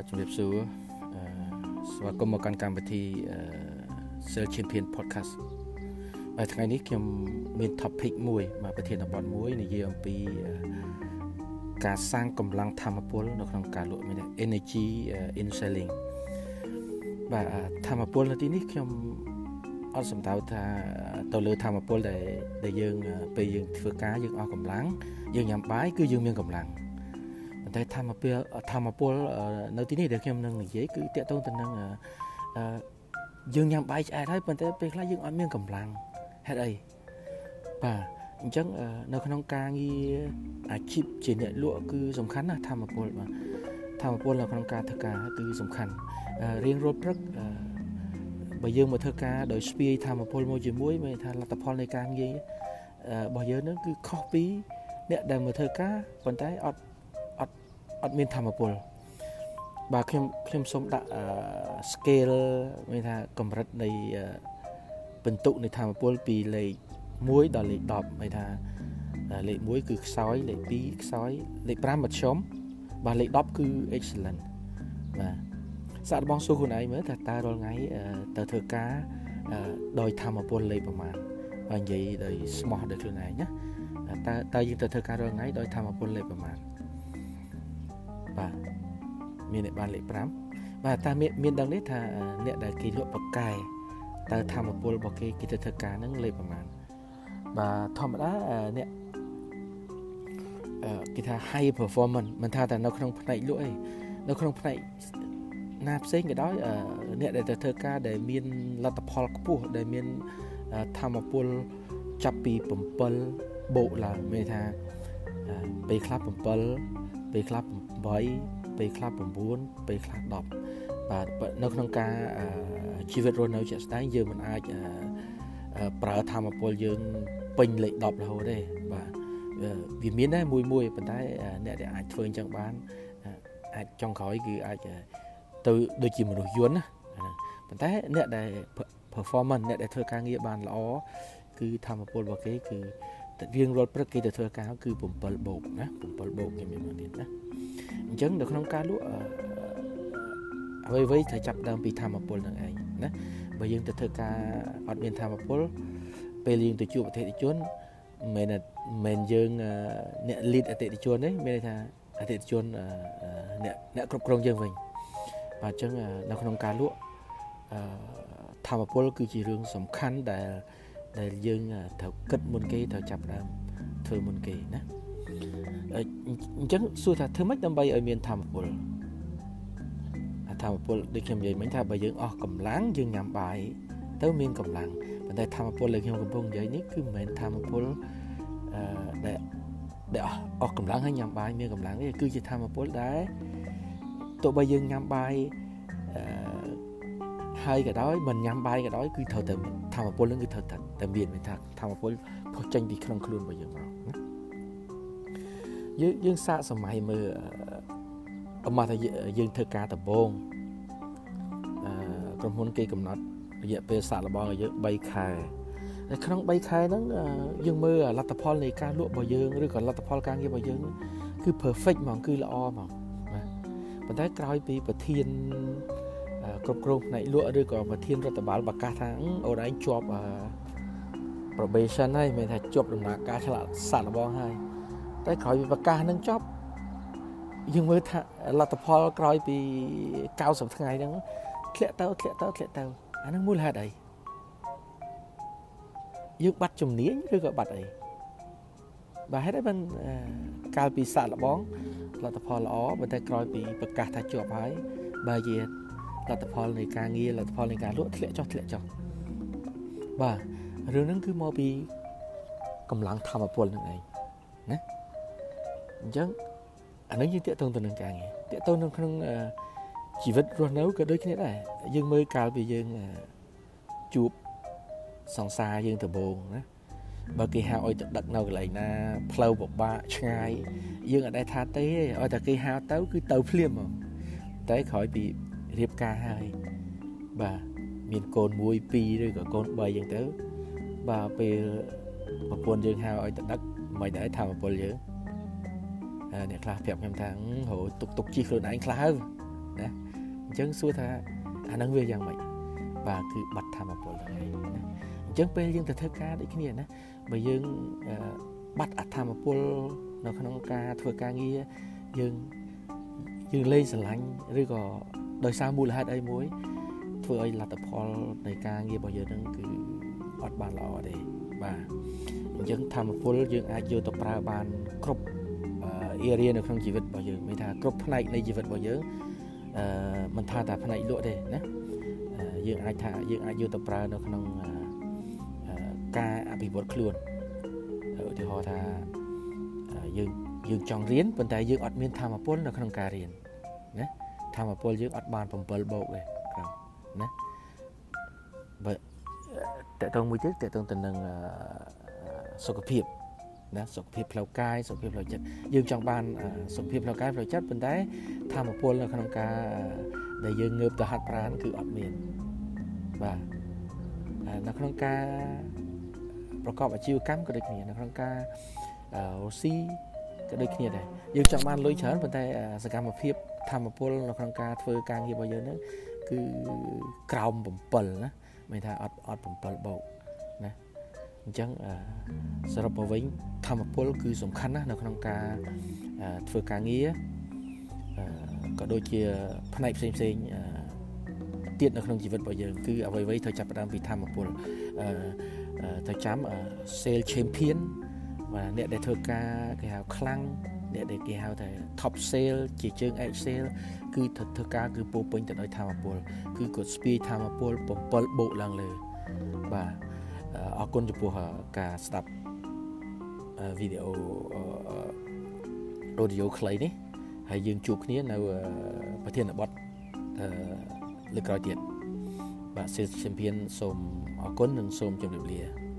បាទជំរាបសួរអឺស្វាគមន៍មកកាន់កម្មវិធី Sell Champion Podcast ហើយថ្ងៃនេះខ្ញុំមាន topic មួយមកប្រធានបទមួយនិយាយអំពីការសាងកម្លាំងធម្មពលនៅក្នុងការលក់មាន energy in selling បាទធម្មពលនៅទីនេះខ្ញុំអត់សំដៅថាទៅលើធម្មពលដែលដែលយើងពេលយើងធ្វើការយើងអស់កម្លាំងយើងញ៉ាំបាយគឺយើងមានកម្លាំង ប៉ុន្តែធម្មពលធម្មពលនៅទីនេះដែលខ្ញុំនឹងនិយាយគឺតកតងទៅនឹងយើងញ៉ាំបាយឆ្អែតហើយប៉ុន្តែពេលខ្លះយើងអត់មានកម្លាំងហេតុអីបាទអញ្ចឹងនៅក្នុងការងារអាជីពជាអ្នកលក់គឺសំខាន់ណាស់ធម្មពលបាទធម្មពលនៅក្នុងការធ្វើការគឺសំខាន់រៀងរាល់ព្រឹកបើយើងមកធ្វើការដោយស្ពាយធម្មពលមួយជាមួយមានថាលទ្ធផលនៃការងាររបស់យើងនឹងគឺខុសពីអ្នកដែលមកធ្វើការប៉ុន្តែអត់អត់ អត់មានធម្មពលបាទខ្ញុំខ្ញុំសូមដាក់ scale មានថាកម្រិតនៃបន្ទុកនៃធម្មពលពីលេខ1ដល់លេខ10មានថាលេខ1គឺខ្សោយលេខ2ខ្សោយលេខ5មធ្យមបាទលេខ10គឺ excellent បាទសាកបងសួរខ្លួនឯងមើលថាតើរាល់ថ្ងៃទៅធ្វើការដោយធម្មពលលេខប្រមាណបាទនិយាយដោយស្មោះដោយខ្លួនឯងណាតើតើយើងទៅធ្វើការរាល់ថ្ងៃដោយធម្មពលលេខប្រមាណ បាទមានអ្នកបានលេខ5បាទតើមានមានដឹងនេះថាអ្នកដែលគេលក់បកកែតើធម្មពលរបស់គេគេទៅធ្វើការហ្នឹងលេខប្រមាណបាទធម្មតាអ្នកគេថា high performance មិនថាតែនៅក្នុងផ្នែកលក់អីនៅក្នុងផ្នែកណាផ្សេងក៏ដោយអ្នកដែលទៅធ្វើការដែលមានលទ្ធផលខ្ពស់ដែលមានធម្មពលចាប់ពី7បូកឡើងមានថាពេលខ្លះ7 ពេលខ្លះ8ពេលខ្លះ9ពេលខ្លះ10បាទនៅក្នុងការជីវិតរស់នៅជាក់ស្ដែងយើងមិនអាចប្រើធម្មពលយើងពេញលេខ10រហូតទេបាទវាមានដែរមួយមួយប៉ុន្តែអ្នកដែលអាចធ្វើអញ្ចឹងបានអាចចុងក្រោយគឺអាចទៅដូចជាមនុស្សយន្តណាប៉ុន្តែអ្នកដែល performance អ្នកដែលធ្វើការងារបានល្អគឺធម្មពលរបស់គេគឺតែ រៀងរាល់ព្រឹកគេទៅធ្វើការគឺ7បូកណា7បូកគេមានមកទៀតណាអញ្ចឹងនៅក្នុងការលក់អ្វីៗត្រូវចាប់ដើមពីធម្មពលនឹងឯងណាបើយើងទៅធ្វើការអត់មានធម្មពលពេលយើងទៅជួបអតិថិជនមិនមែនមិនយើងអ្នក lead អតិថិជនទេមានន័យថាអតិថិជនអ្នកអ្នកគ្រប់គ្រងយើងវិញបាទអញ្ចឹងនៅក្នុងការលក់ធម្មពលគឺជារឿងសំខាន់ដែល ដែលយើងត្រូវគិតមុនគេត្រូវចាប់ដើមធ្វើមុនគេណាអញ្ចឹងសួរថាធ្វើម៉េចដើម្បីឲ្យមានធម្មពលធម្មពលដូចខ្ញុំនិយាយមិញថាបើយើងអស់កម្លាំងយើងញ៉ាំបាយទៅមានកម្លាំងប៉ុន្តែធម្មពលដែលខ្ញុំកំពុងនិយាយនេះគឺមិនមែនធម្មពលអឺដែលដែលអស់កម្លាំងហើយញ៉ាំបាយមានកម្លាំងទេគឺជាធម្មពលដែលទោះបីយើងញ៉ាំបាយអឺ ហើយក៏ដោយមិនញ៉ាំបាយក៏ដោយគឺត្រូវតែធម្មពលនឹងគឺត្រូវតែមានមានថាធម្មពលផុសចេញពីក្នុងខ្លួនរបស់យើងមកយើងយើងសាកសម័យមើលអមថាយើងធ្វើការដំបូងអឺក្រុមហ៊ុនគេកំណត់រយៈពេលសាកល្បងឲ្យយើង3ខែនៅក្នុង3ខែហ្នឹងយើងមើលលទ្ធផលនៃការលក់របស់យើងឬក៏លទ្ធផលការងាររបស់យើងគឺ perfect ហ្មងគឺល្អហ្មងប៉ុន្តែក្រោយពីប្រធាន គ្រប់គ្រងផ្នែកលក់ឬក៏ប្រធានរដ្ឋបាលប្រកាសថាអូនឯងជាប់ probation ហើយមានថាជាប់ដំណើរការឆ្លាក់សាក់លបងហើយតែក្រោយពីប្រកាសនឹងចប់យើងមើលថាលទ្ធផលក្រោយពី90ថ្ងៃហ្នឹងធ្លាក់ទៅធ្លាក់ទៅធ្លាក់ទៅអាហ្នឹងមូលហេតុអីយើងបាត់ជំនាញឬក៏បាត់អីបាទហេតុអីបានកាលពីសាក់លបងលទ្ធផលល្អប៉ុន្តែក្រោយពីប្រកាសថាជាប់ហើយបើជា លទ្ធផលនៃការងារលទ្ធផលនៃការលក់ធ្លាក់ចុះធ្លាក់ចុះបាទរឿងហ្នឹងគឺមកពីកម្លាំងធម្មពលនឹងឯងណាអញ្ចឹងអានឹងយើងតាក់ទងទៅនឹងការងារតាក់ទងនៅក្នុងជីវិតរស់នៅក៏ដូចគ្នាដែរយើងមើលកាលពីយើងជួបសង្សារយើងដំបូងណាបើគេហៅឲ្យទៅដឹកនៅកន្លែងណាផ្លូវពិបាកឆ្ងាយយើងអត់ដែរថាទេឲ្យតែគេហៅទៅគឺទៅភ្លាមហ្មងតែក្រោយពី រៀបការហើយបាទមានកូន1 2ឬក៏កូន3អញ្ចឹងទៅបាទពេលប្រពន្ធយើងហៅឲ្យទៅដឹកមិនដែរថាប្រពន្ធយើងអ្នកខ្លះប្រាប់ខ្ញុំថាហៅទុកទុកជីខ្លួនឯងខ្លះហើយណាអញ្ចឹងសួរថាអានឹងវាយ៉ាងម៉េចបាទគឺបាត់ធម្មពលហ្នឹងឯងណាអញ្ចឹងពេលយើងទៅធ្វើការដូចគ្នាណាបើយើងបាត់អធម្មពលនៅក្នុងការធ្វើការងារយើងយើងលេងស្រឡាញ់ឬក៏ ដោយសារមូលហេតុអីមួយធ្វើឲ្យលទ្ធផលនៃការងាររបស់យើងហ្នឹងគឺអត់បានល្អទេបាទអញ្ចឹងធម្មពលយើងអាចយកទៅប្រើបានគ្រប់ area នៅក្នុងជីវិតរបស់យើងមានថាគ្រប់ផ្នែកនៃជីវិតរបស់យើងអឺមិនថាតែផ្នែកលក់ទេណាយើងអាចថាយើងអាចយកទៅប្រើនៅក្នុងការអភិវឌ្ឍខ្លួនឧទាហរណ៍ថាយើងយើងចង់រៀនប៉ុន្តែយើងអត់មានធម៌ពលនៅក្នុងការរៀនណា ធម៌ពលយើងអត់បាន7បូកទេក្រោមណាបើតើតើមួយទៀតតើតើទៅនឹងសុខភាពណាសុខភាពផ្លូវកាយសុខភាពផ្លូវចិត្តយើងចង់បានសុខភាពផ្លូវកាយផ្លូវចិត្តប៉ុន្តែធម៌ពលនៅក្នុងការដែលយើងងើបទៅហាត់ប្រាណគឺអត់មានបាទនៅក្នុងការប្រកបអាជីវកម្មក៏ដូចគ្នានៅក្នុងការរស់ស៊ី ក៏ដូចគ្នាដែរយើងចង់បានលុយច្រើនប៉ុន្តែសកម្មភាពធម្មពលនៅក្នុងការធ្វើការងាររបស់យើងហ្នឹងគឺក្រោម7ណាមានថាអត់អត់7បូកណាអញ្ចឹងសរុបមកវិញធម្មពលគឺសំខាន់ណាស់នៅក្នុងការធ្វើការងារក៏ដូចជាផ្នែកផ្សេងផ្សេងទៀតនៅក្នុងជីវិតរបស់យើងគឺអ្វីៗត្រូវចាប់ផ្ដើមពីធម្មពលទៅចាំ sale champion បាទអ្នកដែលធ្វើការគេហៅខ្លាំងអ្នកដែលគេហៅថា top sale ជាជើង Excel គឺធ្វើការគឺពោពេញទៅដោយធម៌ពលគឺគាត់ស្ពាយធម៌ពល7បូកឡើងលើបាទអរគុណចំពោះការស្ដាប់វីដេអូ audio ខ្លីនេះហើយយើងជួបគ្នានៅប្រធានបទលើក្រោយទៀតបាទ Sales Champion សូមអរគុណនិងសូមជម្រាបលា